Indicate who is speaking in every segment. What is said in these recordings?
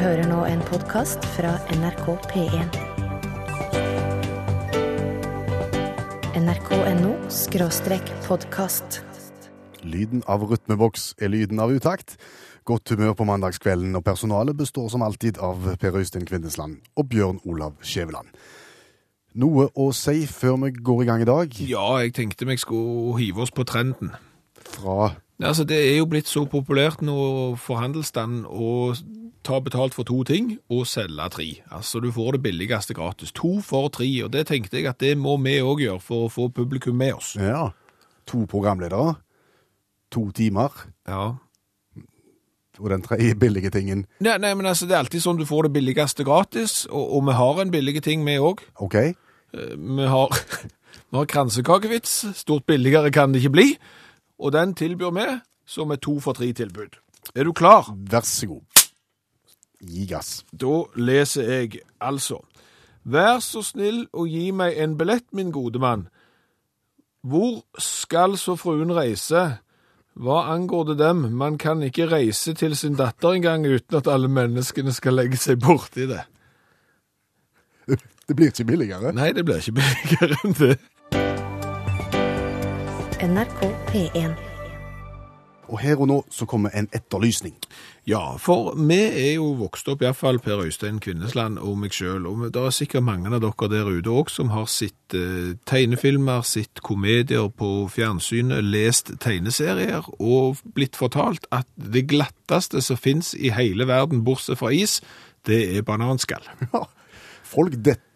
Speaker 1: hører nå en podkast fra NRK P1. nrk.no skråstrek podkast.
Speaker 2: Lyden av rytmeboks er lyden av utakt. Godt humør på mandagskvelden, og personalet består som alltid av Per Øystein Kvindesland og Bjørn Olav Skjæveland. Noe å si før vi går i gang i dag?
Speaker 3: Ja, jeg tenkte vi skulle hive oss på trenden.
Speaker 2: Fra
Speaker 3: Altså, Det er jo blitt så populært nå for handelsstanden å ta betalt for to ting og selge tre. Altså, Du får det billigste gratis. To for tre. Og det tenkte jeg at det må vi òg gjøre for å få publikum med oss.
Speaker 2: ja, to programledere, to timer,
Speaker 3: Ja.
Speaker 2: og den tredje billige tingen.
Speaker 3: Nei, nei, men altså, Det er alltid sånn du får det billigste gratis, og, og vi har en billig ting, vi òg.
Speaker 2: OK?
Speaker 3: Vi har, vi har kransekakevits. Stort billigere kan det ikke bli. Og den tilbyr vi som et to for tre-tilbud. Er du klar?
Speaker 2: Vær så god. Gi gass.
Speaker 3: Da leser jeg altså. Vær så snill å gi meg en billett, min gode mann. Hvor skal så fruen reise? Hva angår det dem? Man kan ikke reise til sin datter engang uten at alle menneskene skal legge seg borti det.
Speaker 2: Det blir ikke billigere.
Speaker 3: Nei, det blir ikke billigere enn det.
Speaker 1: NRK P1.
Speaker 2: Og her og nå så kommer en etterlysning.
Speaker 3: Ja, for vi er jo vokst opp, iallfall Per Øystein Kvinnesland og meg sjøl, og det er sikkert mange av dere der ute òg som har sett eh, tegnefilmer, sett komedier på fjernsynet, lest tegneserier og blitt fortalt at det glatteste som fins i hele verden, bortsett fra is, det er bananskall.
Speaker 2: Ja. Folk detter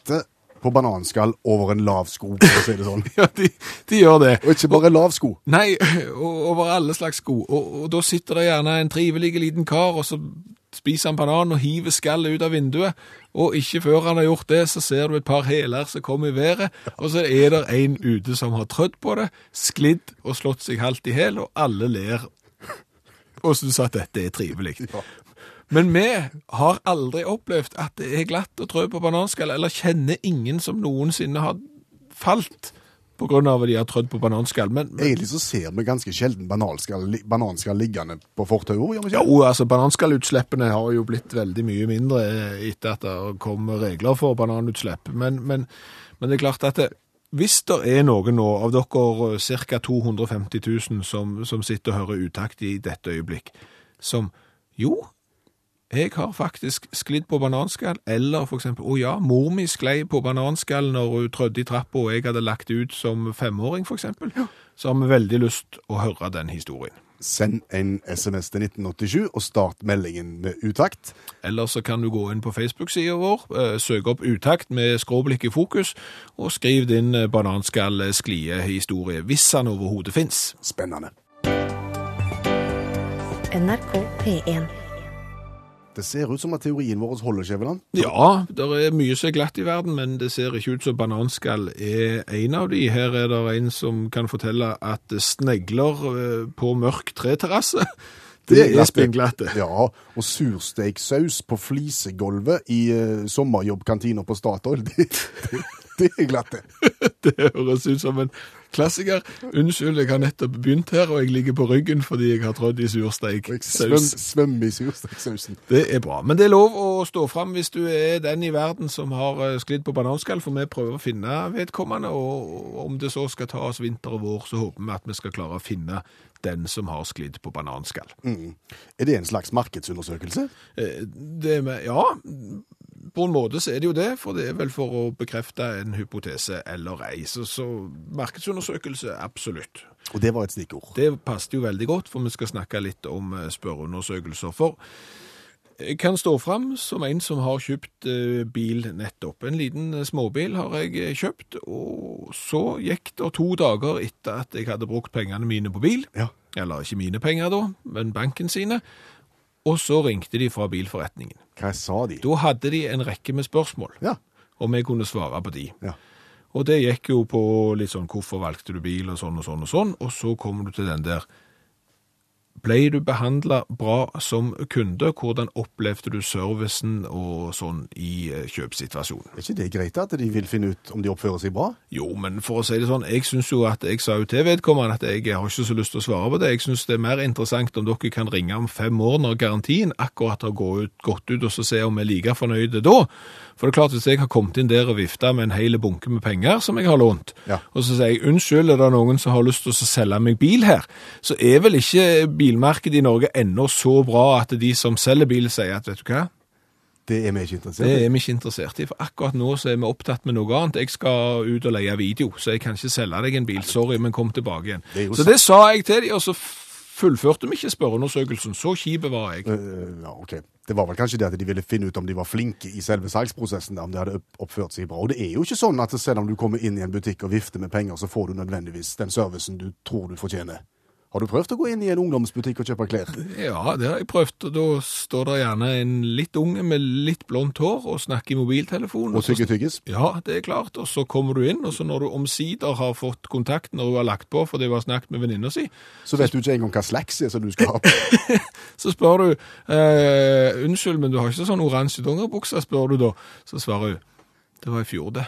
Speaker 2: på bananskall over en lav sko, for å si det sånn.
Speaker 3: Ja, de, de gjør det.
Speaker 2: Og ikke bare lav sko.
Speaker 3: Nei, over alle slags sko. Og, og da sitter det gjerne en trivelig liten kar, og så spiser han banan og hiver skallet ut av vinduet. Og ikke før han har gjort det, så ser du et par hæler som kommer i været, og så er det en ute som har trødd på det, sklidd og slått seg halvt i hæl, og alle ler og syns at dette er trivelig.
Speaker 2: Ja.
Speaker 3: Men vi har aldri opplevd at det er glatt å trø på bananskall, eller kjenner ingen som noensinne har falt av at de har trødd på bananskall. Men, men
Speaker 2: Egentlig så ser vi ganske sjelden bananskall, bananskall liggende på fortauet, gjør
Speaker 3: jo, altså bananskallutslippene har jo blitt veldig mye mindre etter at det kom regler for bananutslipp. Men, men, men det er klart at det, hvis det er noen nå av dere ca. 250 000 som, som sitter og hører utakt i dette øyeblikk, som jo, jeg har faktisk sklidd på bananskall, eller for eksempel, å ja, mor mi sklei på bananskall når hun trødde i trappa og jeg hadde lagt ut som femåring, for eksempel, så har vi veldig lyst å høre den historien.
Speaker 2: Send en SMS til 1987 og start meldingen med utakt.
Speaker 3: Eller så kan du gå inn på Facebook-sida vår, eh, søke opp Utakt med skråblikk i fokus, og skriv din eh, bananskall-sklie-historie, hvis han overhodet fins.
Speaker 2: Spennende.
Speaker 1: NRK P1.
Speaker 2: Det ser ut som at teorien vår holder, Skjæveland.
Speaker 3: Ja, det er mye som er glatt i verden, men det ser ikke ut som bananskall er en av de. Her er det en som kan fortelle at snegler eh, på mørk treterrasse, det er
Speaker 2: glatte.
Speaker 3: spinnglatte.
Speaker 2: Ja, og sursteiksaus på flisegulvet i uh, sommerjobbkantina på Statoil, det, det, det er glatte.
Speaker 3: Det høres ut som en klassiker. Unnskyld, jeg har nettopp begynt her, og jeg ligger på ryggen fordi jeg har trådd i sursteik.
Speaker 2: Og jeg svøm, i sursteiksausen.
Speaker 3: Det er bra. Men det er lov å stå fram hvis du er den i verden som har eh, sklidd på bananskall, for vi prøver å finne vedkommende, og om det så skal ta oss vinter og vår, så håper vi at vi skal klare å finne den som har sklidd på bananskall.
Speaker 2: Er det en slags markedsundersøkelse?
Speaker 3: Eh, Det med, ja, på en måte så er det jo det, for det er vel for å bekrefte en hypotese eller ei. Så, så markedsundersøkelse, absolutt.
Speaker 2: Og det var et stikkord.
Speaker 3: Det passet jo veldig godt, for vi skal snakke litt om eh, spørreundersøkelser. For jeg kan stå fram som en som har kjøpt eh, bil nettopp. En liten eh, småbil har jeg eh, kjøpt, og så gikk det to dager etter at jeg hadde brukt pengene mine på bil.
Speaker 2: Ja.
Speaker 3: Eller ikke mine penger da, men banken sine. Og så ringte de fra bilforretningen.
Speaker 2: Hva sa de?
Speaker 3: Da hadde de en rekke med spørsmål,
Speaker 2: Ja.
Speaker 3: og vi kunne svare på de.
Speaker 2: Ja.
Speaker 3: Og det gikk jo på litt sånn hvorfor valgte du bil og sånn og sånn og sånn, og så kommer du til den der ble du behandla bra som kunde? Hvordan opplevde du servicen og sånn i eh, kjøpsituasjonen?
Speaker 2: Er ikke det greit at de vil finne ut om de oppfører seg bra?
Speaker 3: Jo, men for å si det sånn, jeg syns jo at jeg sa jo til vedkommende at jeg har ikke så lyst til å svare på det. Jeg syns det er mer interessant om dere kan ringe om fem år når garantien akkurat har gått ut, gått ut og så se om vi er like fornøyde da. For det er klart, hvis jeg har kommet inn der og vifta med en hel bunke med penger som jeg har lånt,
Speaker 2: Ja.
Speaker 3: og så sier jeg unnskyld, er det noen som har lyst til å selge meg bil her, så er vel ikke bilmarkedet i Norge ennå så bra at de som selger bil sier at vet du hva,
Speaker 2: Det er vi ikke interessert
Speaker 3: det
Speaker 2: i.
Speaker 3: er vi ikke interessert i, for akkurat nå så er vi opptatt med noe annet. Jeg skal ut og leie video, så jeg kan ikke selge deg en bil. Sorry, men kom tilbake igjen.
Speaker 2: Det
Speaker 3: Så
Speaker 2: sant.
Speaker 3: det sa jeg til dem, og så fullførte vi ikke spørreundersøkelsen. Så kjip var jeg.
Speaker 2: Uh, ja, ok. Det var vel kanskje det at de ville finne ut om de var flinke i selve salgsprosessen, om de hadde oppført seg bra. Og det er jo ikke sånn at selv om du kommer inn i en butikk og vifter med penger, så får du nødvendigvis den servicen du tror du fortjener. Har du prøvd å gå inn i en ungdomsbutikk og kjøpe klær?
Speaker 3: Ja, det har jeg prøvd. og Da står det gjerne en litt unge med litt blondt hår og snakker i mobiltelefon.
Speaker 2: Og
Speaker 3: så-
Speaker 2: tygge tyggis?
Speaker 3: Ja, det er klart. Og så kommer du inn, og så når du omsider har fått kontakt når du har lagt på fordi du har snakket med venninna si,
Speaker 2: Så vet du ikke engang hva slags er som du skal ha.
Speaker 3: så spør du eh, unnskyld, men du har ikke sånn oransje dongeribukse, spør du da. Så svarer hun det var i fjor, det.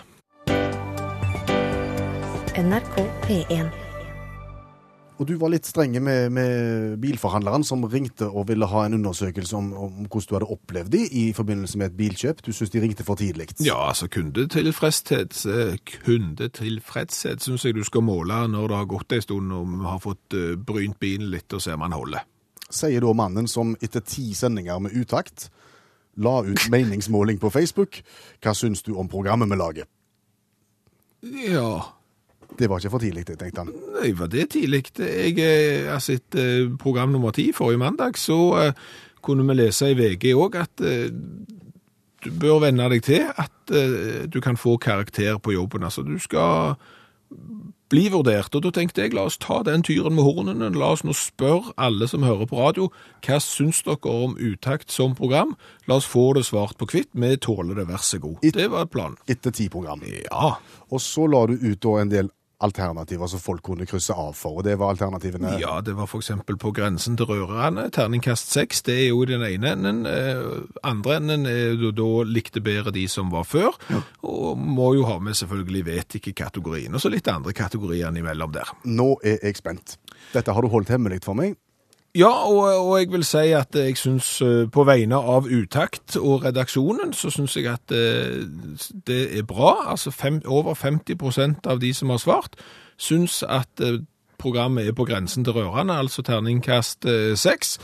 Speaker 1: NRK P1.
Speaker 2: Og du var litt strenge med, med bilforhandleren som ringte og ville ha en undersøkelse om, om hvordan du hadde opplevd dem i forbindelse med et bilkjøp. Du syns de ringte for tidlig.
Speaker 3: Ja, altså kundetilfredshet, eh, kundetilfredshet syns jeg du skal måle når det har gått en stund og vi har fått eh, brynt bilen litt og ser om den holder.
Speaker 2: Sier da mannen som etter ti sendinger med utakt la ut meningsmåling på Facebook. Hva syns du om programmet vi lager?
Speaker 3: Ja,
Speaker 2: Det var ikke for tidlig, det, tenkte han.
Speaker 3: Nei, var det tidlig? Jeg, har sett program nummer ti forrige mandag, så eh, kunne vi lese i VG òg at eh, du bør venne deg til at eh, du kan få karakter på jobben. Altså, du skal bli vurdert. Og da tenkte jeg, la oss ta den tyren med hornene. La oss nå spørre alle som hører på radio, hva syns dere om utakt som program? La oss få det svart på hvitt. Vi tåler det, vær så god. Det var planen.
Speaker 2: Etter ti program.
Speaker 3: Ja.
Speaker 2: Og så la du ut da en del alternativer som folk kunne krysse av for, og det var alternativene
Speaker 3: Ja, det var eksempel på grensen til rørerne. terningkast 6, det er jo den ene enden. Eh, andre enden er jo da likte bedre de som var før, og må jo ha med selvfølgelig vet ikke kategorien, og så litt andre kategorier imellom der.
Speaker 2: Nå er jeg spent. Dette har du holdt hemmelig for meg.
Speaker 3: Ja, og, og jeg vil si at jeg syns eh, på vegne av Utakt og redaksjonen, så syns jeg at eh, det er bra. Altså fem, over 50% av de som har svart, syns at eh, programmet er på grensen til rørende, altså terningkast eh, seks.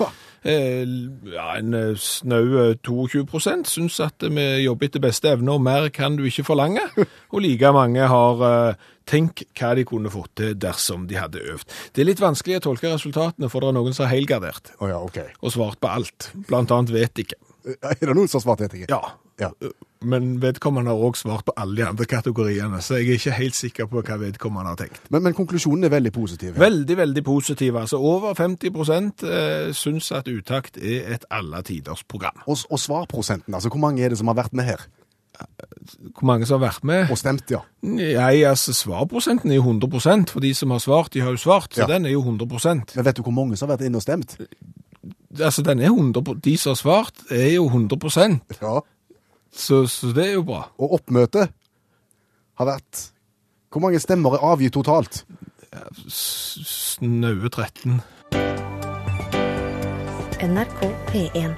Speaker 3: Eh, ja, en snau snaue 22 syns at vi jobber etter beste evne, og mer kan du ikke forlange. Og like mange har eh, tenkt hva de kunne fått til dersom de hadde øvd. Det er litt vanskelig å tolke resultatene, for det er noen som har helgardert
Speaker 2: oh ja, okay.
Speaker 3: og svart på alt. Blant annet vet ikke.
Speaker 2: Er det noen som har svart vet ikke?
Speaker 3: Ja,
Speaker 2: Ja.
Speaker 3: Men vedkommende har også svart på alle de andre kategoriene, så jeg er ikke helt sikker på hva vedkommende har tenkt.
Speaker 2: Men, men konklusjonen er veldig positiv.
Speaker 3: Veldig, veldig positiv. Altså over 50 eh, syns at Utakt er et alle tiders program.
Speaker 2: Og, og svarprosenten, altså hvor mange er det som har vært med her?
Speaker 3: Hvor mange som har vært med?
Speaker 2: Og stemt, ja.
Speaker 3: Nei, altså svarprosenten er jo 100% for de som har svart, de har jo svart, så
Speaker 2: Ja.
Speaker 3: den er jo 100%
Speaker 2: Men vet du hvor mange som har vært inne og stemt?
Speaker 3: Altså den er 100 De som har svart, er jo 100%
Speaker 2: Ja.
Speaker 3: Så, så det er jo bra.
Speaker 2: Og oppmøtet har vært Hvor mange stemmer er avgitt totalt?
Speaker 3: Snaue 13.
Speaker 1: NRK P1.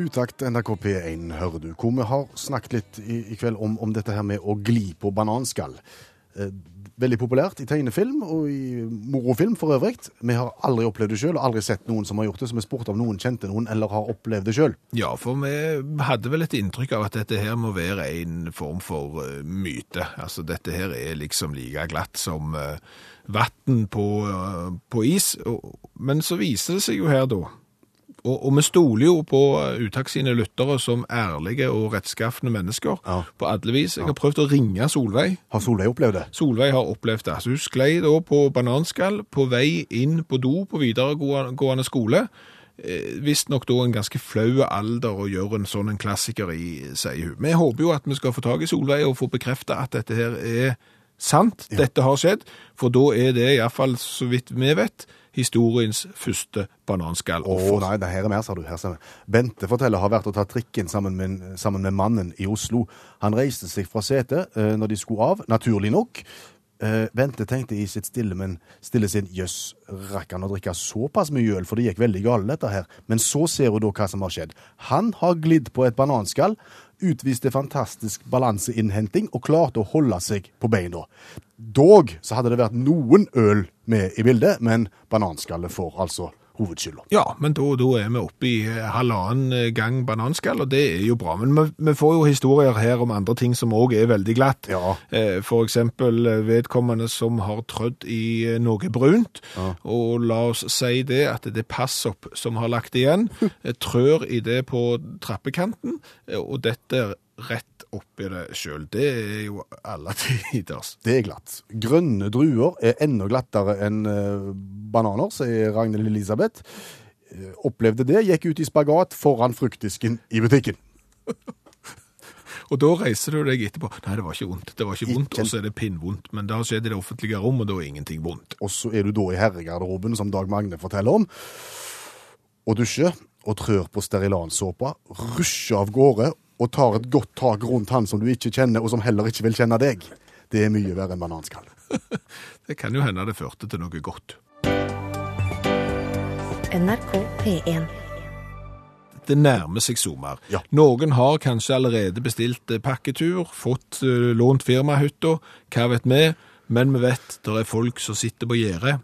Speaker 2: Utakt NRK P1 hører du, hvor vi har snakket litt i, i kveld om, om dette her med å gli på bananskall. Eh, veldig populært i tegnefilm og i morofilm for øvrig. Vi har aldri opplevd det sjøl, og aldri sett noen som har gjort det, så vi spurte om noen kjente noen eller har opplevd det sjøl.
Speaker 3: Ja, for vi hadde vel et inntrykk av at dette her må være en form for eh, myte. Altså dette her er liksom like glatt som uh, vann på, eh, på is. Men så viser det seg jo her da, og, og vi stoler jo på Utakt sine lyttere som ærlige og rettskaffende mennesker
Speaker 2: Ja.
Speaker 3: på alle vis. Jeg har prøvd å ringe Solveig.
Speaker 2: Har Solveig opplevd det?
Speaker 3: Solveig har opplevd det. Så hun sklei da på bananskall på vei inn på do på videregående skole. Eh, Visstnok da en ganske flau alder å gjøre en sånn en klassiker i, sier hun. Vi håper jo at vi skal få tak i Solveig og få bekrefta at dette her er sant, dette har skjedd. For da er det iallfall, så vidt vi vet, historiens første
Speaker 2: Å
Speaker 3: oh,
Speaker 2: nei, det her er mer, sa du. Her ser vi. Bente forteller har vært og tatt trikken sammen med, sammen med mannen i Oslo. Han reiste seg fra setet eh, når de skulle av, naturlig nok. Eh, Vente tenkte i sitt stille, men stille sin jøss, rakk han å drikke såpass mye øl, for det gikk veldig galt dette her. Men så ser hun da hva som har skjedd. Han har glidd på et bananskall, utviste fantastisk balanseinnhenting og klarte å holde seg på beina. Dog så hadde det vært noen øl med i bildet, men bananskallet får altså hovedskylda.
Speaker 3: Ja, men da, da er vi oppe i eh, halvannen eh, gang bananskall, og det er jo bra. Men vi, vi får jo historier her om andre ting som òg er veldig glatt.
Speaker 2: Ja.
Speaker 3: Eh, For eksempel vedkommende som har trødd i noe brunt,
Speaker 2: Ja.
Speaker 3: og la oss si det at det er passopp som har lagt igjen, trør i det på trappekanten, og dette rett oppi det sjøl. Det er jo alle tiders.
Speaker 2: Det er glatt. Grønne druer er enda glattere enn eh, bananer, sier Ragnhild Elisabeth. Eh, Opplevde det, gikk ut i spagat foran fruktdisken i butikken.
Speaker 3: Og da reiser du deg etterpå. Nei, det var ikke vondt. Det var ikke vondt,
Speaker 2: Ikke-
Speaker 3: og så er det pinnvondt. Men det har skjedd i det offentlige rom, og da er ingenting vondt.
Speaker 2: Og så er du da i herregarderoben, som Dag Magne forteller om, og dusjer og trør på sterilansåpa, rusjer av gårde og tar et godt tak rundt han som du ikke kjenner, og som heller ikke vil kjenne deg. Det er mye verre enn bananskall.
Speaker 3: Det kan jo hende det førte til noe godt.
Speaker 1: NRK P1.
Speaker 3: Det nærmer seg sommer.
Speaker 2: Ja.
Speaker 3: Noen har kanskje allerede bestilt eh, pakketur, fått uh, lånt firmahytta, hva vet vi, men vi vet det er folk som sitter på gjerdet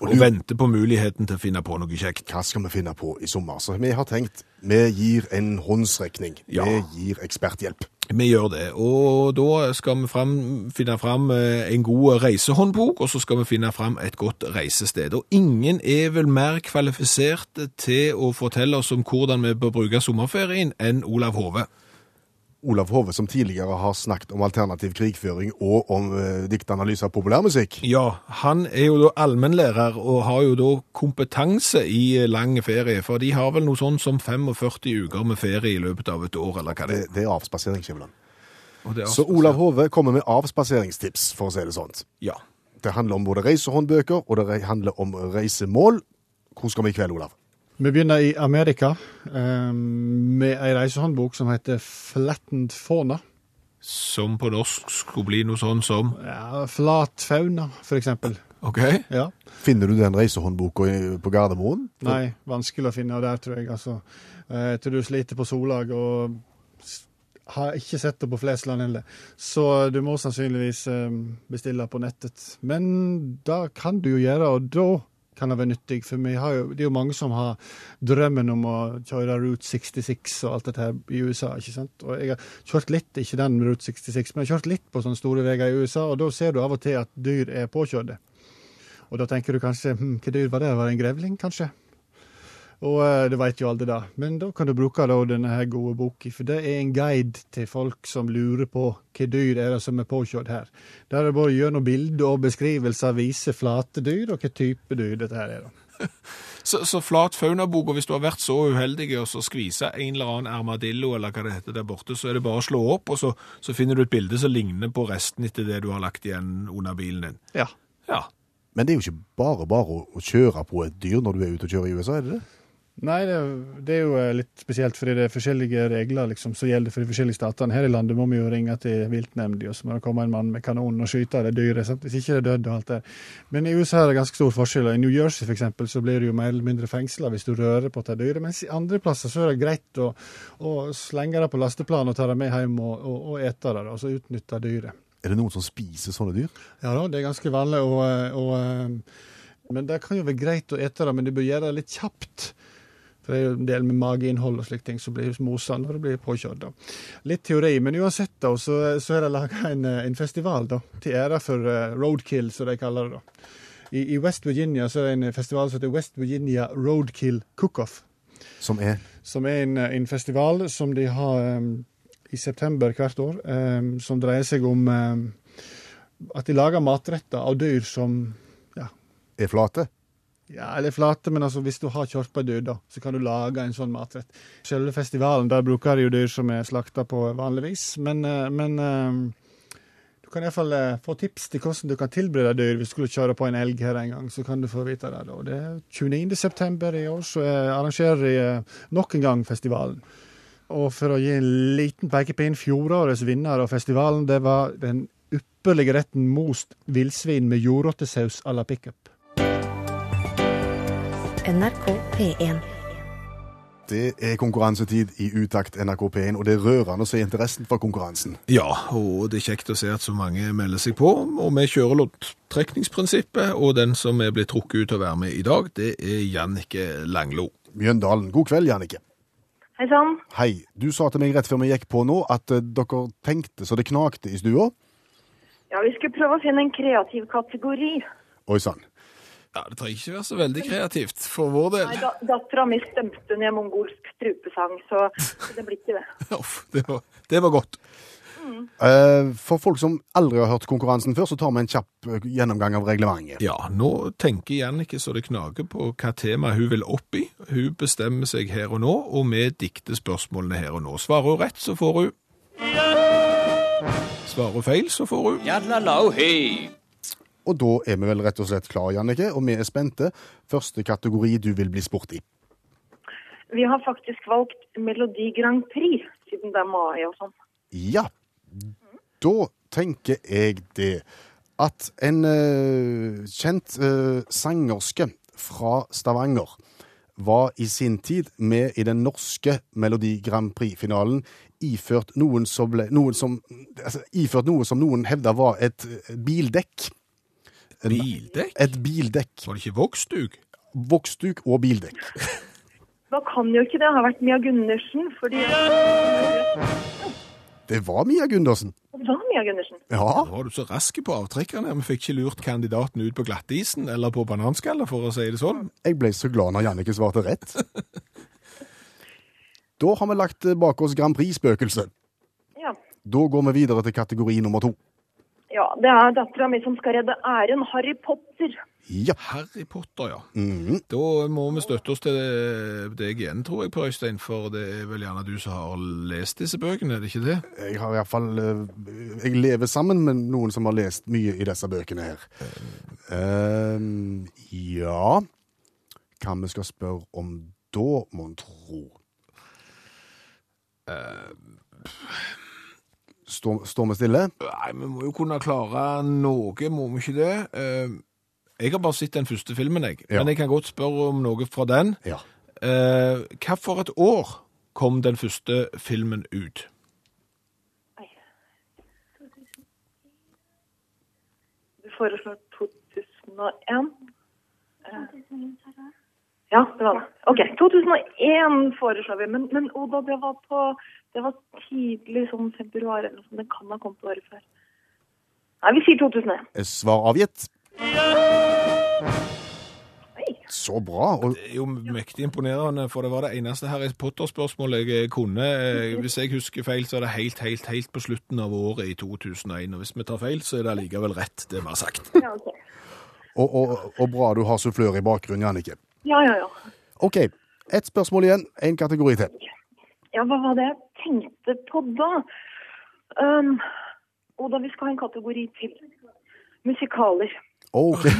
Speaker 3: og,
Speaker 2: og
Speaker 3: venter på muligheten til å finne på noe kjekt.
Speaker 2: Hva skal vi finne på i sommer? Så vi har tenkt, vi gir en håndsrekning.
Speaker 3: Ja.
Speaker 2: Vi gir eksperthjelp.
Speaker 3: Vi gjør det, og da skal vi fram, finne fram eh, en god reisehåndbok, og så skal vi finne fram et godt reisested. Og ingen er vel mer kvalifisert til å fortelle oss om hvordan vi bør bruke sommerferien enn Olav Hove.
Speaker 2: Olav Hove, som tidligere har snakket om alternativ krigføring og om eh, diktanalyse av populærmusikk.
Speaker 3: Ja, han er jo da allmennlærer og har jo da kompetanse i eh, lang ferie, for de har vel noe sånn som 45 uker med ferie i løpet av et år, eller hva det
Speaker 2: Det,
Speaker 3: er.
Speaker 2: det er avspasering,
Speaker 3: det er
Speaker 2: Så Olav Hove kommer med avspaseringstips, for å si det sånn.
Speaker 3: Ja.
Speaker 2: Det handler om både reisehåndbøker, og det handler om reisemål. Hvor skal vi i kveld, Olav?
Speaker 4: Vi begynner i Amerika eh, med ei reisehåndbok som heter Flattened Fauna.
Speaker 3: Som på norsk skulle bli noe sånn som
Speaker 4: Ja, Flat fauna, for eksempel.
Speaker 3: OK?
Speaker 4: Ja.
Speaker 2: Finner du den reisehåndboka på Gardermoen?
Speaker 4: Nei, vanskelig å finne der, tror jeg. Altså, eh, jeg tror du sliter på Solag og har ikke sett det på Flesland heller. Så du må sannsynligvis eh, bestille på nettet. Men da kan du jo gjøre, og da kan være nyttig. For jo, det er jo mange som har drømmen om å kjøre Route 66 og alt dette her i USA, ikke sant. Og jeg har kjørt litt, ikke den Route 66, men jeg har kjørt litt på sånne store veier i USA, og da ser du av og til at dyr er påkjørte. Og da tenker du kanskje hm, hva dyr var det? Var det en grevling, kanskje? Og eh, det vet jo alle da. Men da kan du bruke da denne her gode boka, for det er en guide til folk som lurer på hva dyr er det som er påkjørt her. Der er det både gjennom bilder og beskrivelser viser flate dyr, og hva type dyr dette her er. da.
Speaker 3: Så, så flat faunabok, og hvis du har vært så uheldig å så skvise en eller annen armadillo, eller hva det heter der borte, så er det bare å slå opp, og så, så finner du et bilde som ligner på resten etter det du har lagt igjen under bilen din.
Speaker 4: Ja.
Speaker 3: Ja.
Speaker 2: Men det er jo ikke bare bare å, å kjøre på et dyr når du er ute og kjører i USA, er det det?
Speaker 4: Nei, det, det er jo eh, litt spesielt, fordi det er forskjellige regler liksom, som gjelder for de forskjellige statene. Her i landet må vi jo ringe til viltnemnda, og så må det komme en mann med kanon og skyte det dyret. Hvis ikke det er dødd og alt det. Men i USA er det ganske stor forskjell. I New Jersey eksempel, så blir du jo mer eller mindre fengsla hvis du rører på det dyret. Mens i andre plasser så er det greit å, å slenge det på lasteplan og ta det med hjem og, og, og ete det, og så utnytte dyret.
Speaker 2: Er det noen som spiser sånne dyr?
Speaker 4: Ja da, det er ganske vanlig. Og, og, eh, men det kan jo være greit å ete det, men du bør gjøre det litt kjapt. For det er jo en del med mageinnhold og slike ting som blir mosa når det blir påkjørt. da. Litt teori, men uansett da, så, så er det laga en, en festival da, til ære for uh, roadkill, som de kaller det. da. I, I West Virginia så er det en festival som heter West Virginia Roadkill Cook-Off.
Speaker 2: Som er
Speaker 4: Som er en, eh, en festival som de har um, i september hvert år, um, som dreier seg om um, at de lager matretter av dyr som ja.
Speaker 2: er flate?
Speaker 4: Ja, eller flate, men altså hvis du har kjørt på dyr, da, så kan du lage en sånn matrett. Selve festivalen, der bruker de jo dyr som er slakta på vanlig vis, men, eh, men eh, du kan iallfall uh, få tips til hvordan du kan tilberede dyr hvis du skulle kjøre på en elg her en gang. Så kan du få vite det. da. Det er 29. september i år, så arrangerer de nok en gang festivalen. Og for å gi en liten pekepinn, fjorårets vinner av festivalen, det var den ypperlige retten most villsvin med jordrottesaus à la pickup.
Speaker 1: NRK P1.
Speaker 2: Det er konkurransetid i Utakt NRK P1, og det er rørende å se interessen for konkurransen.
Speaker 3: Ja, og det er kjekt å se at så mange melder seg på. Og vi kjører loddtrekningsprinsippet, og den som er blitt trukket ut til å være med i dag, det er Jannike Langlo.
Speaker 2: Mjøndalen. God kveld, Jannike.
Speaker 5: Hei sann.
Speaker 2: Hei. Du sa til meg rett før vi gikk på nå at eh, dere tenkte så det knakte i stua.
Speaker 5: Ja, vi skulle prøve å finne en kreativ kategori.
Speaker 2: Oi sann.
Speaker 3: Ja, Det trenger ikke være så veldig kreativt for vår del.
Speaker 5: Nei, da, Dattera mi stemte ned mongolsk strupesang, så det blir ikke det.
Speaker 3: Uff, det, var, det var godt.
Speaker 2: Eh, For folk som aldri har hørt konkurransen før, så tar vi en kjapp eh, gjennomgang av reglementet.
Speaker 3: Ja, nå tenker Jannicke så det knager på hva tema hun vil opp i. Hun bestemmer seg her og nå, og vi dikter spørsmålene her og nå. Svarer hun rett, så får hun Svarer hun feil, så får hun
Speaker 2: Og da er vi vel rett og slett klar, Jannike, og vi er spente. Første kategori du vil bli spurt i.
Speaker 5: Vi har faktisk valgt Melodi Grand Prix, siden det er mai og sånn.
Speaker 2: Ja, da tenker jeg det at en uh, kjent uh, sangerske fra Stavanger var i sin tid med i den norske Melodi Grand Prix-finalen iført noen som ble, noen som, altså, iført noe som noen hevda var et eh, bildekk. En-
Speaker 3: bildekk.
Speaker 2: Et bildekk.
Speaker 3: Var det ikke voksduk?
Speaker 2: Voksduk og bildekk.
Speaker 5: Hva kan jo ikke det ha vært Mia Gundersen, fordi
Speaker 2: Det var Mia Gundersen.
Speaker 5: Det var Mia Gundersen.
Speaker 2: Ja.
Speaker 3: Da var du så rask på avtrekkerne. Vi fikk ikke lurt kandidaten ut på glattisen eller på bananskallet, for å si det sånn.
Speaker 2: Jeg ble så glad når Jannike svarte rett. Da har vi lagt bak oss Grand Prix-spøkelset.
Speaker 5: Ja.
Speaker 2: Da går vi videre til kategori nummer to.
Speaker 5: Ja, det er dattera mi som skal redde æren Harry Potter.
Speaker 2: Ja.
Speaker 3: Harry Potter, ja.
Speaker 2: Mhm.
Speaker 3: Da må vi støtte oss til deg igjen, tror jeg, Per Øystein, for det er vel gjerne du som har lest disse bøkene, er det ikke det?
Speaker 2: Jeg har i hvert fall eh, Jeg lever sammen med noen som har lest mye i disse bøkene her. Ehm, ja Hva vi skal spørre om da, mon tro? Står, står vi stille?
Speaker 3: Nei, vi må jo kunne klare noe, må vi ikke det? Eh, Jeg har bare sett den første filmen, jeg.
Speaker 2: Ja.
Speaker 3: Men jeg kan godt spørre om noe fra den.
Speaker 2: Ja.
Speaker 3: Eh, Hva for et år kom den første filmen ut?
Speaker 5: Du foreslår 2001. Eh, Ja, det var det. OK. 2001 foreslår vi. Men, men Oda, det var på Det var tidlig sånn februar eller noe sånt. Den kan ha kommet året før. Nei, vi sier 2001.
Speaker 2: Er Svar avgitt. Så bra. Og
Speaker 3: Det er jo mektig imponerende, for det var det eneste Harry Potter-spørsmålet jeg kunne. Eh, Hvis jeg husker feil, så er det helt, helt, helt på slutten av året i 2001. Og hvis vi tar feil, så er det allikevel rett, det vi har sagt.
Speaker 5: Ja, ok.
Speaker 2: Og, og, og bra du har sufflør i bakgrunnen, Jannike.
Speaker 5: Ja, ja. ja.
Speaker 2: OK. Ett spørsmål igjen. Én kategori til.
Speaker 5: Ja, hva var det jeg tenkte på da? Um, da, vi skal ha en kategori til. Musikaler.
Speaker 2: OK.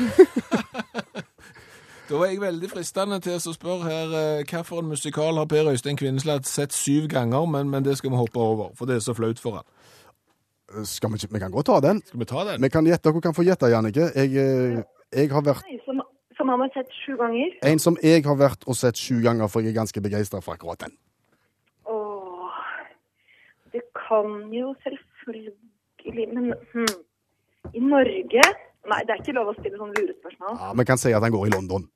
Speaker 3: Da er jeg veldig fristende til å spørre her eh, hvilken musikal har Per Øystein Kvinnesland sett syv ganger, men, men det skal vi hoppe over, for det er så flaut for han.
Speaker 2: Skal vi ikke Vi kan godt ta den.
Speaker 3: Skal vi ta den?
Speaker 2: Vi kan gjette, Dere kan få gjette, Jannike. Jeg, eh, jeg har vært
Speaker 5: Som, han har sett sju ganger.
Speaker 2: en som jeg har vært og sett sju ganger, for jeg er ganske begeistra for akkurat den.
Speaker 5: Åh, det kan jo selvfølgelig Men hm, i Norge Nei, det er ikke lov å stille sånn lurespørsmål.
Speaker 2: Ja, Men kan si at han går i London.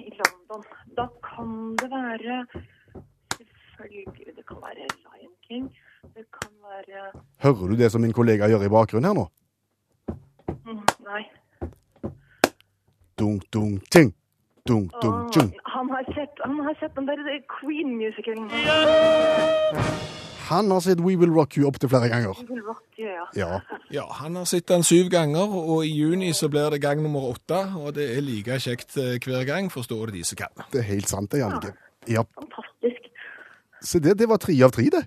Speaker 5: I London. Da kan det være Selvfølgelig. Det kan være Lion King. Det kan være
Speaker 2: Hører du det som min kollega gjør i bakgrunnen her nå?
Speaker 5: hm, Nei.
Speaker 2: Dung, dung, ting. Dung, dung,
Speaker 5: Åh,
Speaker 2: tjung.
Speaker 5: han, har sett, han har sett den der Queen-musikalen.
Speaker 2: Han har sett We Will Rock You opptil flere ganger.
Speaker 5: Will Rock, ja.
Speaker 2: Ja.
Speaker 3: Ja, han har sett den syv ganger, og i juni så blir det gang nummer åtte, og det er like kjekt eh, hver gang, forstår det de som kan.
Speaker 2: Det er helt sant, det, Jannike. Ja.
Speaker 5: Fantastisk.
Speaker 2: Så det, det var tre av tre, det.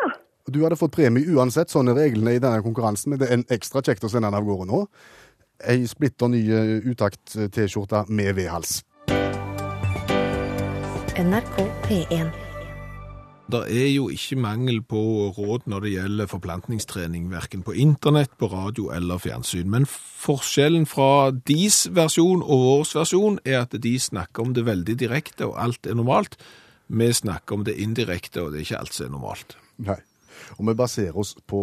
Speaker 5: Ja.
Speaker 2: Du hadde fått premie uansett, sånn er reglene i denne konkurransen, men det er en ekstra kjekt å sende den av gårde nå. Ei splitter ny utakt-T-skjorte med V-hals.
Speaker 1: NRK P1.
Speaker 3: Det er jo ikke mangel på råd når det gjelder forplantningstrening, verken på internett, på radio eller fjernsyn. Men forskjellen fra deres versjon og vår versjon er at de snakker om det veldig direkte, og alt er normalt. Vi snakker om det indirekte, og det er ikke alt som er normalt.
Speaker 2: Nei. Og vi baserer oss på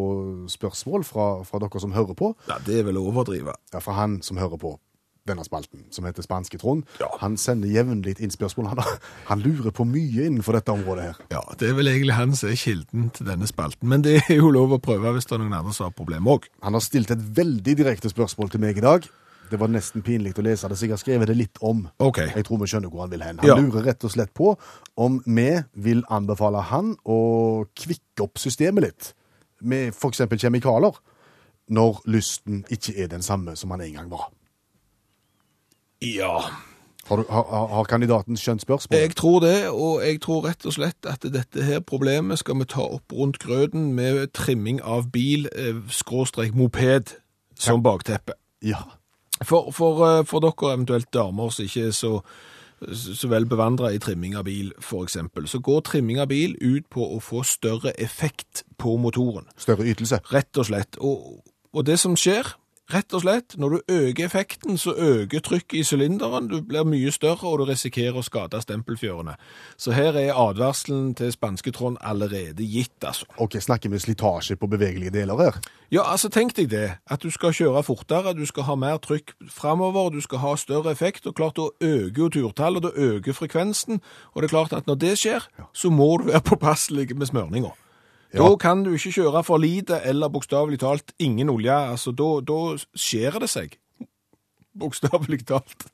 Speaker 2: spørsmål fra, fra dere som hører på.
Speaker 3: Ja, Det er vel å overdrive.
Speaker 2: Ja, fra han som hører på denne spalten, som heter Spanske Trond.
Speaker 3: Ja.
Speaker 2: Han sender jevnlig inn spørsmål. Han, han lurer på mye innenfor dette området her.
Speaker 3: Ja, det er vel egentlig han som er kilden til denne spalten, men det er jo lov å prøve hvis det er noen andre som har problemer òg.
Speaker 2: Han har stilt et veldig direkte spørsmål til meg i dag. Det var nesten pinlig å lese det, så jeg har skrevet det litt om.
Speaker 3: OK.
Speaker 2: Jeg tror vi skjønner hvor han vil hen. Han
Speaker 3: Ja.
Speaker 2: lurer rett og slett på om vi vil anbefale han å kvikke opp systemet litt med f.eks. kjemikalier, når lysten ikke er den samme som han en gang var.
Speaker 3: Ja,
Speaker 2: har, har- har kandidaten skjønt spørsmålet?
Speaker 3: jeg tror det, og jeg tror rett og slett at dette her problemet skal vi ta opp rundt grøten med trimming av bil, eh, skråstrek moped, som bakteppe.
Speaker 2: Ja.
Speaker 3: For, for, eh, for dere eventuelt damer som ikke er så, så vel bevandra i trimming av bil, eksempel, så går trimming av bil ut på å få større effekt på motoren.
Speaker 2: Større ytelse.
Speaker 3: Rett og slett. Og, og det som skjer, rett og slett, når du øker effekten, så øker trykket i sylinderen, du blir mye større, og du risikerer å skade stempelfjørene. Så her er advarselen til spanske Trond allerede gitt, altså.
Speaker 2: Ok, Snakker vi slitasje på bevegelige deler her?
Speaker 3: Ja, altså tenk deg det, at du skal kjøre fortere, du skal ha mer trykk fremover, du skal ha større effekt, og klart da øker jo turtallet, da øker frekvensen, og det er klart at når det skjer, så må du være påpasselig med smørninga. Da kan du ikke kjøre for lite, eller bokstavelig talt ingen olje, altså da, da skjer det seg. Bokstavelig talt.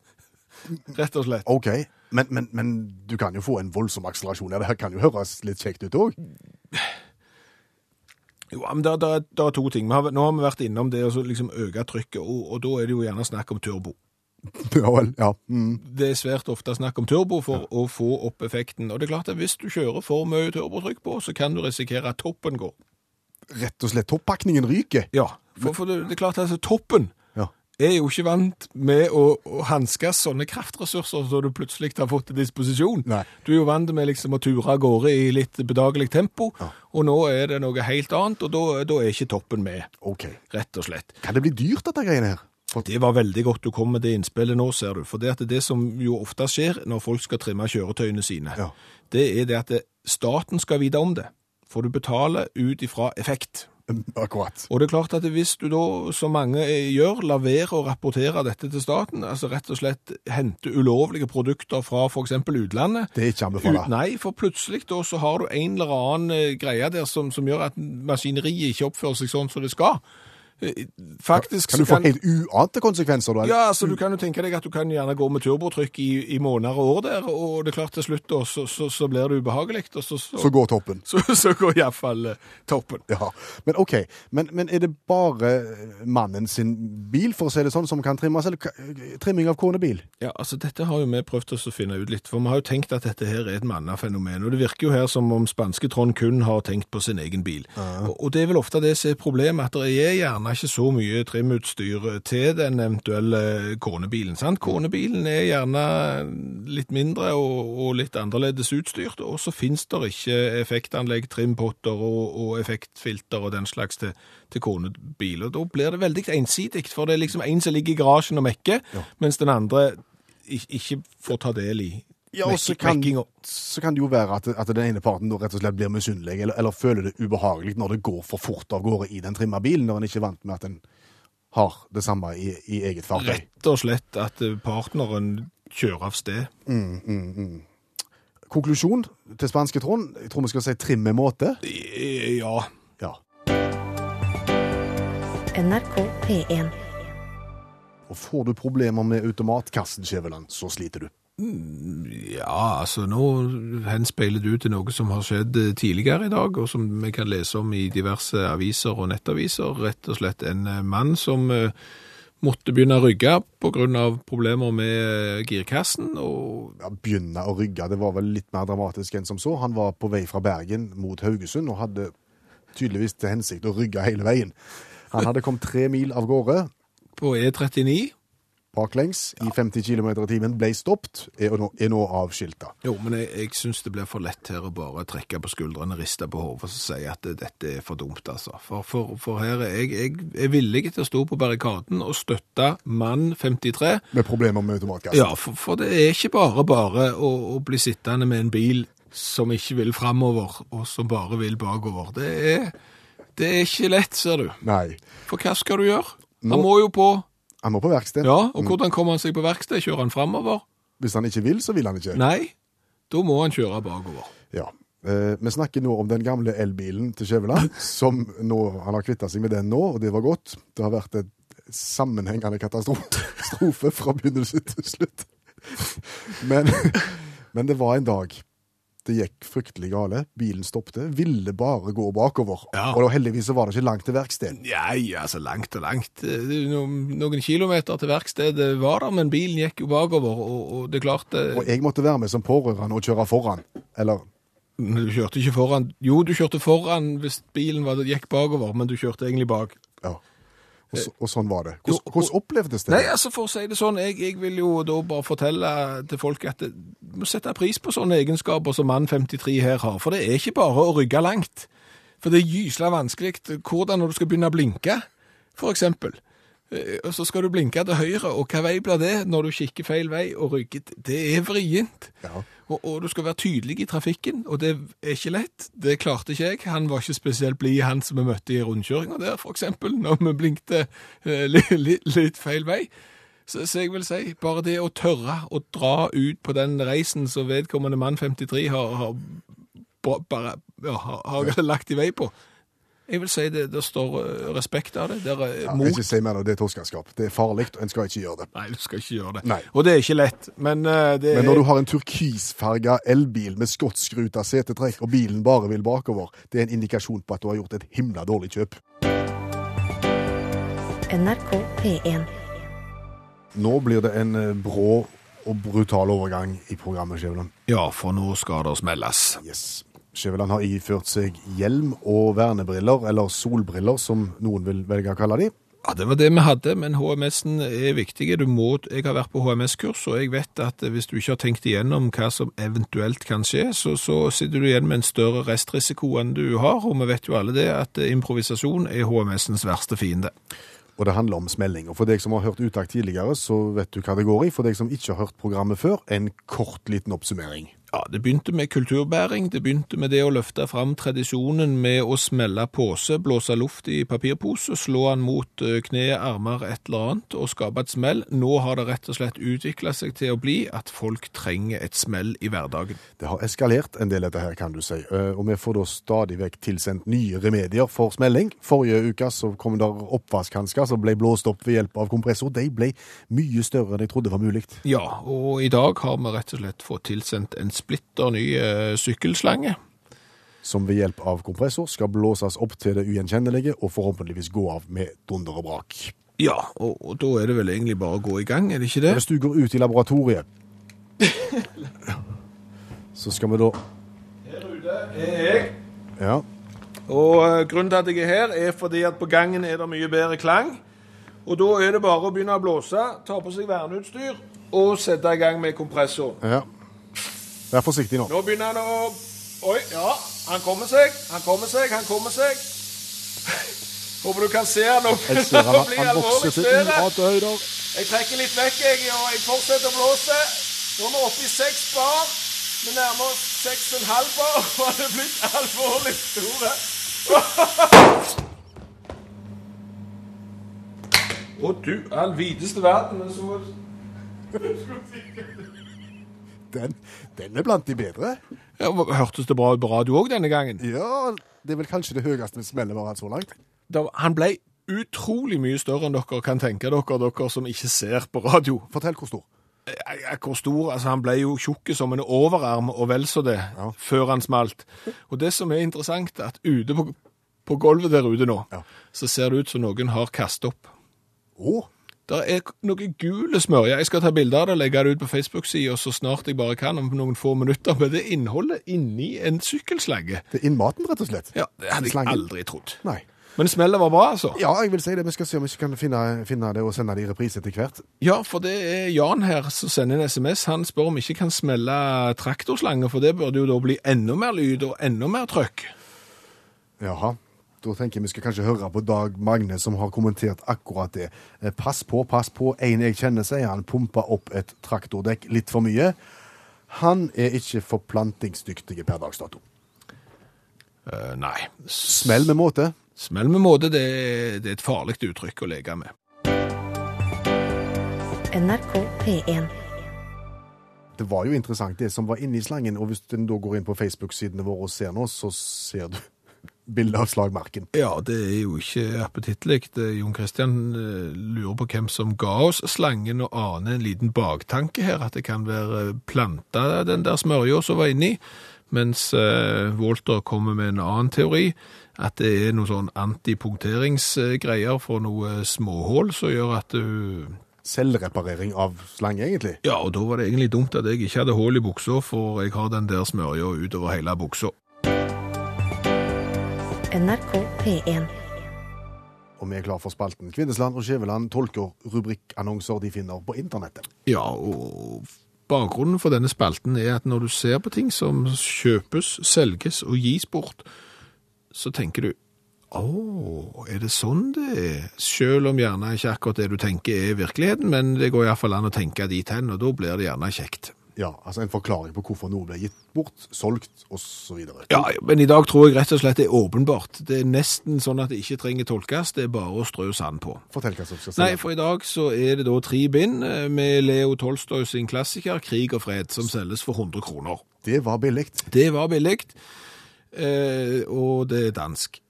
Speaker 3: Rett og slett.
Speaker 2: Ok, men, men, men du kan jo få en voldsom akselerasjon. Ja, Det her kan jo høres litt kjekt ut òg.
Speaker 3: Jo, men det, er- to ting. Har, nå har vi vært innom det å så liksom øke trykket, og, og da er det jo gjerne snakk om turbo.
Speaker 2: Ja vel. Ja. Mm.
Speaker 3: Det er svært ofte snakk om turbo for å få opp effekten. Og det er klart at hvis du kjører for mye turbotrykk på, så kan du risikere at toppen går.
Speaker 2: Rett og slett toppakningen ryker.
Speaker 3: Ja, for, for det, det er klart at altså, toppen
Speaker 2: Ja.
Speaker 3: er jo ikke vant med å, å hanskes sånne kraftressurser som du plutselig har fått til disposisjon.
Speaker 2: Nei.
Speaker 3: Du er jo vant med liksom å ture av gårde i litt bedagelig tempo, og nå er det noe helt annet, og da, da er ikke toppen med,
Speaker 2: Ok.
Speaker 3: rett og slett.
Speaker 2: Kan det bli dyrt, dette greiene her? For,
Speaker 3: Det var veldig godt du kom med det innspillet nå, ser du. For det, at det som jo ofte skjer når folk skal trimme kjøretøyene sine,
Speaker 2: Ja.
Speaker 3: det er det at staten skal vite om det. For du betaler ut ifra effekt.
Speaker 2: akkurat.
Speaker 3: Og det er klart at hvis du da, som mange gjør, lar være å rapportere dette til staten, altså rett og slett hente ulovlige produkter fra eksempel utlandet,
Speaker 2: Det er ikke anbefalt.
Speaker 3: nei, for plutselig da så har du en eller annen eh, greie der som, som gjør at maskineriet ikke oppfører seg sånn som det skal. Eh, Faktisk
Speaker 2: Kan du
Speaker 3: få
Speaker 2: få helt uante konsekvenser, da?
Speaker 3: ja, altså du kan jo tenke deg at du kan gjerne gå med turbotrykk i, i måneder og år der, og det er klart til slutt da, så, så, så blir det ubehagelig, og så, så,
Speaker 2: Så går toppen.
Speaker 3: så, så går iallfall eh, toppen.
Speaker 2: Ja, Men OK. Men, men er det bare mannen sin bil, for å si det sånn, som kan trimmes, eller trimming av konebil?
Speaker 3: Ja, altså dette har jo vi prøvd oss å finne ut litt, for vi har jo tenkt at dette her er et mannafenomen, og det virker jo her som om spanske Trond kun har tenkt på sin egen bil. Og, og det er vel ofte det som er problemet, at det er gjerne ikke så mye trimutstyr til den eventuelle konebilen, sant? Konebilen er gjerne litt mindre og, og litt annerledes utstyrt, og så finnes det ikke effektanlegg, trimpotter og, og effektfilter og den slags til, til konebil, og da blir det veldig ensidig, for det er liksom en som ligger i garasjen og mekker, mens den andre ik- ikke får ta del i
Speaker 2: Ja, og så kan, så kan det jo være at, at den ene parten da rett og slett blir misunnelig, eller, eller føler det ubehagelig når det går for fort av gårde i den trimma bilen, når en ikke er vant med at en har det samme i, i eget fartøy.
Speaker 3: Rett og slett at eh, partneren kjører av sted.
Speaker 2: Konklusjon til spanske Trond, jeg tror vi skal si trim med måte.
Speaker 3: Ja,
Speaker 2: Ja.
Speaker 1: NRK P1.
Speaker 2: Og får du problemer med automatkassen, Skjæveland, så sliter du.
Speaker 3: Ja, altså nå henspeiler du til noe som har skjedd eh, tidligere i dag, og som vi kan lese om i diverse aviser og nettaviser. Rett og slett en eh, mann som eh, måtte begynne å rygge av problemer med girkassen, og
Speaker 2: Ja, begynne å rygge, det var vel litt mer dramatisk enn som så. Han var på vei fra Bergen mot Haugesund og hadde tydeligvis til hensikt å rygge hele veien. Han hadde kommet tre mil av gårde
Speaker 3: På E E39
Speaker 2: baklengs i 50 km i timen, ble stoppet, er nå, er nå avskilta.
Speaker 3: Jo, men jeg, jeg syns det blir for lett her å bare trekke på skuldrene, riste på hodet og si at det, dette er for dumt, altså. For, for, for her er jeg, jeg er villig til å stå på barrikaden og støtte mann 53.
Speaker 2: Med problemer med automatgass?
Speaker 3: Ja, for, for det er ikke bare bare å, å bli sittende med en bil som ikke vil framover, og som bare vil bakover. Det er, det er ikke lett, ser du.
Speaker 2: Nei.
Speaker 3: For hva skal du gjøre?
Speaker 2: Nå-
Speaker 3: Han må jo på
Speaker 2: Han må på verksted.
Speaker 3: Ja, og hvordan kommer han seg på verksted? Kjører han framover?
Speaker 2: Hvis han ikke vil, så vil han ikke.
Speaker 3: Nei, da må han kjøre bakover.
Speaker 2: Ja. Eh, vi snakker nå om den gamle elbilen til Skjæveland, som nå, han har kvitta seg med den nå, og det var godt. Det har vært et sammenhengende katastrofe fra begynnelse til slutt. Men, men det var en dag det gikk fryktelig gale. Bilen stoppte, ville bare gå bakover.
Speaker 3: Ja.
Speaker 2: Og heldigvis var det ikke langt til verksted.
Speaker 3: Nei, altså langt og langt. Noen kilometer til verkstedet var det, men bilen gikk jo bakover, og, og det klarte
Speaker 2: Og jeg måtte være med som pårørende og kjøre foran. Eller
Speaker 3: Men Du kjørte ikke foran Jo, du kjørte foran hvis bilen var, gikk bakover, men du kjørte egentlig bak.
Speaker 2: Ja. Og, så, og sånn var det. Hvordan, hvordan opplevdes det?
Speaker 3: Nei, altså for å si det sånn, jeg, jeg vil jo da bare fortelle til folk at du må sette pris på sånne egenskaper som mann 53 her har, for det er ikke bare å rygge langt. For det er gysla vanskelig hvordan når du skal begynne å blinke, for eksempel. Eh, Og så skal du blinke til høyre, og hva vei blir det når du kikker feil vei og rygger? Det er vrient.
Speaker 2: Ja.
Speaker 3: Og, og du skal være tydelig i trafikken, og det er ikke lett. Det klarte ikke jeg. Han var ikke spesielt blid, han som vi møtte i rundkjøringa der, eksempel, når vi blinkte eh, litt, litt, litt feil vei. Så, så jeg vil si, bare det å tørre å dra ut på den reisen som vedkommende mann 53 har, har, bare, ja, har, har lagt i vei på. Jeg vil si det, det står eh, respekt av det. Det er eh,
Speaker 2: Ja,
Speaker 3: mot.
Speaker 2: ikke si mer nå, det er toskapskap. Det er farlig, og en skal ikke gjøre det.
Speaker 3: Nei, du skal ikke gjøre det.
Speaker 2: Nei.
Speaker 3: Og det er ikke lett, men eh, det
Speaker 2: Men
Speaker 3: er
Speaker 2: når du har en turkisfarga elbil med skotskruta setetrekk, og bilen bare vil bakover, det er en indikasjon på at du har gjort et himla dårlig kjøp.
Speaker 1: NRK P1.
Speaker 2: Nå blir det en brå og brutal overgang i programmet, Skjæveland.
Speaker 3: Ja, for nå skal det smelles.
Speaker 2: Yes. Skjæveland har iført seg hjelm og vernebriller, eller solbriller, som noen vil velge å kalle de.
Speaker 3: Ja, det var det vi hadde, men HMS-en er viktig. Du må, jeg har vært på HMS-kurs, og jeg vet at hvis du ikke har tenkt igjennom hva som eventuelt kan skje, så, så sitter du igjen med en større restrisiko enn du har, og vi vet jo alle det at improvisasjon er HMS-ens verste fiende.
Speaker 2: Og det handler om smelling. Og for deg som har hørt uttak tidligere, så vet du hva det går i. For deg som ikke har hørt programmet før, en kort liten oppsummering.
Speaker 3: Ja, det begynte med kulturbæring. Det begynte med det å løfte fram tradisjonen med å smelle pose, blåse luft i papirpose, slå den mot eh, kne, armer, et eller annet, og skape et smell. Nå har det rett og slett utvikla seg til å bli at folk trenger et smell i hverdagen.
Speaker 2: Det har eskalert en del, dette her, kan du si. Eh, Og vi får da stadig vekk tilsendt nye remedier for smelling. Forrige uke så kom det oppvaskhansker som ble blåst opp ved hjelp av kompressor. De ble mye større enn jeg trodde var mulig.
Speaker 3: Ja, og i dag har vi rett og slett fått tilsendt en splitter ny eh, sykkelslange.
Speaker 2: Som ved hjelp av kompressor skal blåses opp til det ugjenkjennelige og forhåpentligvis gå av med dunder og brak.
Speaker 3: Ja, og, og da er det vel egentlig bare å gå i gang, er det ikke det?
Speaker 2: Hvis du går ut i laboratoriet, så skal vi da
Speaker 3: Her ute er jeg.
Speaker 2: Ja.
Speaker 3: Og eh, grunnen til at jeg er her, er fordi at på gangen er det mye bedre klang. Og da er det bare å begynne å blåse, ta på seg verneutstyr og sette i gang med kompressor.
Speaker 2: ja. Vær forsiktig nå.
Speaker 3: Nå begynner han å Oi, ja. Han kommer seg, han kommer seg, han kommer seg. Håper du kan se han nå.
Speaker 2: Jeg ser han,
Speaker 3: blir
Speaker 2: han vokser til høyder.
Speaker 3: Jeg trekker litt vekk, jeg, og jeg fortsetter å blåse. Nå er vi oppe i seks bar. Vi nærmer oss seks og en halv bar, og han er blitt alvorlig store. Å du all videste verden, men så
Speaker 2: Den, den er blant de bedre.
Speaker 3: ja, Hørtes det bra ut på radio òg denne gangen?
Speaker 2: Ja, det er vel kanskje det høyeste smellet vi har hatt så langt.
Speaker 3: Da, han ble utrolig mye større enn dere kan tenke dere, dere som ikke ser på radio.
Speaker 2: Fortell hvor stor.
Speaker 3: Ja, ja, Hvor stor? Altså, han ble jo tjukk som en overarm, og vel så det,
Speaker 2: Ja.
Speaker 3: før han smalt. Og det som er interessant, er at ute på, på gulvet der ute nå,
Speaker 2: Ja.
Speaker 3: så ser det ut som noen har kastet opp.
Speaker 2: Å,
Speaker 3: Det er noe gule smørje. Jeg skal ta bilde av det og legge det ut på Facebook-sida så snart jeg bare kan, om noen få minutter. Men det innholdet inni en sykkelslange.
Speaker 2: Det er innmaten, rett og slett.
Speaker 3: Ja, det hadde jeg aldri trodd.
Speaker 2: Nei.
Speaker 3: Men smellet var bra, altså.
Speaker 2: Ja, jeg vil si det. Vi skal se om vi kan finne, finne det og sende det i reprise etter hvert.
Speaker 3: Ja, for det er Jan her som sender en SMS. Han spør om vi ikke kan smelle traktorslanger, for det burde jo da bli enda mer lyd og enda mer trøkk.
Speaker 2: Jaha. Da tenker jeg vi skal kanskje høre på Dag Magne, som har kommentert akkurat det. Eh, Pass på, pass på. En jeg kjenner, sier han pumpa opp et traktordekk litt for mye. Han er ikke forplantingsdyktig per dags dato.
Speaker 3: Uh, nei.
Speaker 2: Smell med måte.
Speaker 3: Smell med måte, det, det er et farlig uttrykk å leke med.
Speaker 1: NRK P1.
Speaker 2: Det var jo interessant, det som var inni slangen. Og hvis en da går inn på Facebook-sidene våre og ser nå, så ser du bilde av slagmarken.
Speaker 3: Ja, det er jo ikke appetittlig. Jon Christian eh, lurer på hvem som ga oss slangen, og aner en liten baktanke her, at det kan være planta den der smørja som var inni, mens eh, Walter kommer med en annen teori, at det er noe sånn antipunkteringsgreier for noe småhull som gjør at du
Speaker 2: Selvreparering av slang, egentlig.
Speaker 3: Ja, og da var det egentlig dumt at jeg ikke hadde hull i buksa, for jeg har den der smørja utover hele buksa.
Speaker 1: NRK P1.
Speaker 2: Og vi er klar for spalten. Kvinnesland og Skjæveland tolker rubrikkannonser de finner på internettet.
Speaker 3: Ja, og bakgrunnen for denne spalten er at når du ser på ting som kjøpes, selges og gis bort, så tenker du å, er det sånn det er? Selv om gjerne ikke akkurat det du tenker er virkeligheten, men det går iallfall an å tenke dit hen, og da blir det gjerne kjekt.
Speaker 2: Ja, altså en forklaring på hvorfor noe ble gitt bort, solgt osv.
Speaker 3: Ja, men i dag tror jeg rett og slett det er åpenbart. Det er nesten sånn at det ikke trenger tolkes, det er bare å strø sand på.
Speaker 2: Fortell hva som skal
Speaker 3: Nei, for i dag så er det da tre bind eh, med Leo Tolstoy sin klassiker 'Krig og fred', som selges for 100 kroner.
Speaker 2: Det var billig.
Speaker 3: Det var billig, eh, og det er dansk.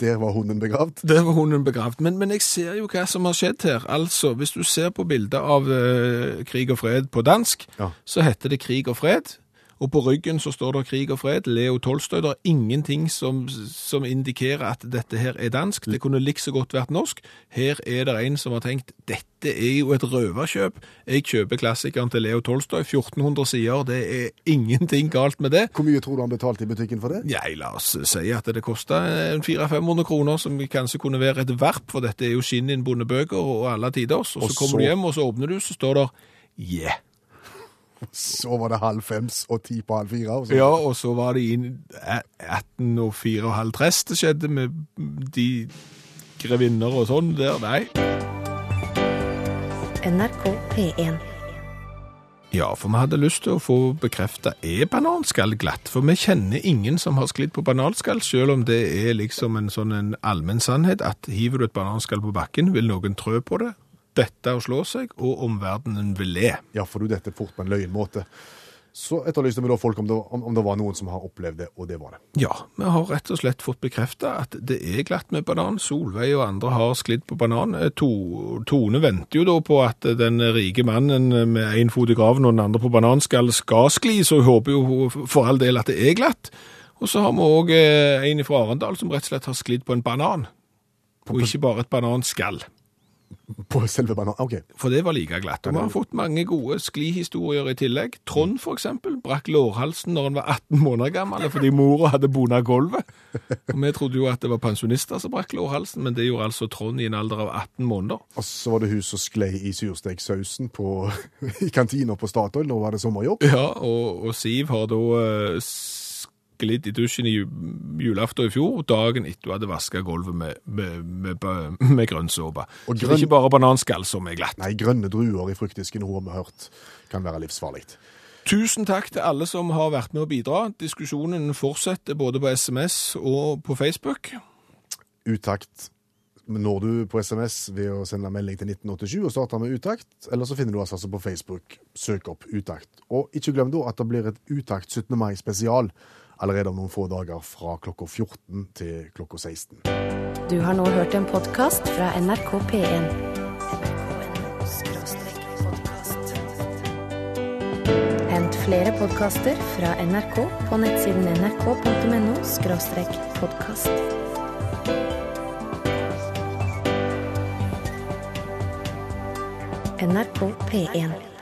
Speaker 2: Der var hunden begravd.
Speaker 3: Der var hunden begravd. Men, men jeg ser jo hva som har skjedd her. Altså, hvis du ser på bildet av uh, Krig og fred på dansk,
Speaker 2: Ja.
Speaker 3: så heter det Krig og fred. Og på ryggen så står det Krig og fred, Leo Tolstøy. Det er ingenting som, som indikerer at dette her er dansk. Det kunne like så godt vært norsk. Her er det en som har tenkt dette er jo et røverkjøp. Jeg kjøper klassikeren til Leo Tolstøy, 1400 sider. Det er ingenting galt med det.
Speaker 2: Hvor mye tror du han betalte i butikken for det?
Speaker 3: Nei, la oss si at det koster 400-500 kroner, som kanskje kunne være et verp, for dette er jo skinninnbundne bøker og alle tiders. Og så
Speaker 2: Og
Speaker 3: kommer du hjem, og så åpner du, så står det yeah.
Speaker 2: Så var det halv fems og ti på halv fire. Og så.
Speaker 3: Ja, og så var det inn 18 og fire og halv tress det skjedde med de grevinner og sånn der. Nei.
Speaker 1: NRK P1.
Speaker 3: Ja, for vi hadde lyst til å få bekrefta er bananskall glatt. For vi kjenner ingen som har sklidd på bananskall, selv om det er liksom en sånn en allmenn sannhet at hiver du et bananskall på bakken, vil noen trø på det, dette og slå seg, og omverdenen vil le.
Speaker 2: Ja, for du dette fort på en løgnmåte. Så etterlyste vi da folk om det, om, om det var noen som har opplevd det, og det var det.
Speaker 3: Ja, vi har rett og slett fått bekrefta at det er glatt med banan. Solveig og andre har sklidd på banan. Eh, To, Tone venter jo da på at den rike mannen med én fot i graven og den andre på bananskall skal skli, så hun håper jo for all del at det er glatt. Og så har vi òg en fra Arendal som rett og slett har sklidd på en banan. Og ikke bare et bananskall.
Speaker 2: På selve banan. OK.
Speaker 3: For det var like glatt. Og vi har fått mange gode sklihistorier i tillegg. Trond for eksempel brakk lårhalsen når han var 18 måneder gammel, fordi mora hadde bona gulvet. Og vi trodde jo at det var pensjonister som brakk lårhalsen, men det gjorde altså Trond i en alder av 18 måneder.
Speaker 2: Og så var det hun som sklei i sursteksausen i kantina på Statoil. Nå var det sommerjobb.
Speaker 3: Ja, og, og Siv har da eh, litt i dusjen i ju- julaften i fjor, dagen etter hun hadde vaska gulvet med, med, med, med grønnsåpe. Så det er ikke bare bananskall som er glatt.
Speaker 2: Nei, grønne druer i fruktdisken har vi hørt kan være livsfarlig.
Speaker 3: Tusen takk til alle som har vært med å bidra. Diskusjonen fortsetter både på SMS og på Facebook.
Speaker 2: Utakt når du på SMS ved å sende melding til 1987 og starte med utakt, eller så finner du oss altså på Facebook. Søk opp utakt. Og ikke glem da at det blir et utakt 17. mai spesial allerede om noen få dager fra klokka 14 til klokka 16.
Speaker 1: Du har nå hørt en podkast fra NRK P1. Hent flere podkaster fra NRK på nettsiden nrk.no podkast. NRK P1.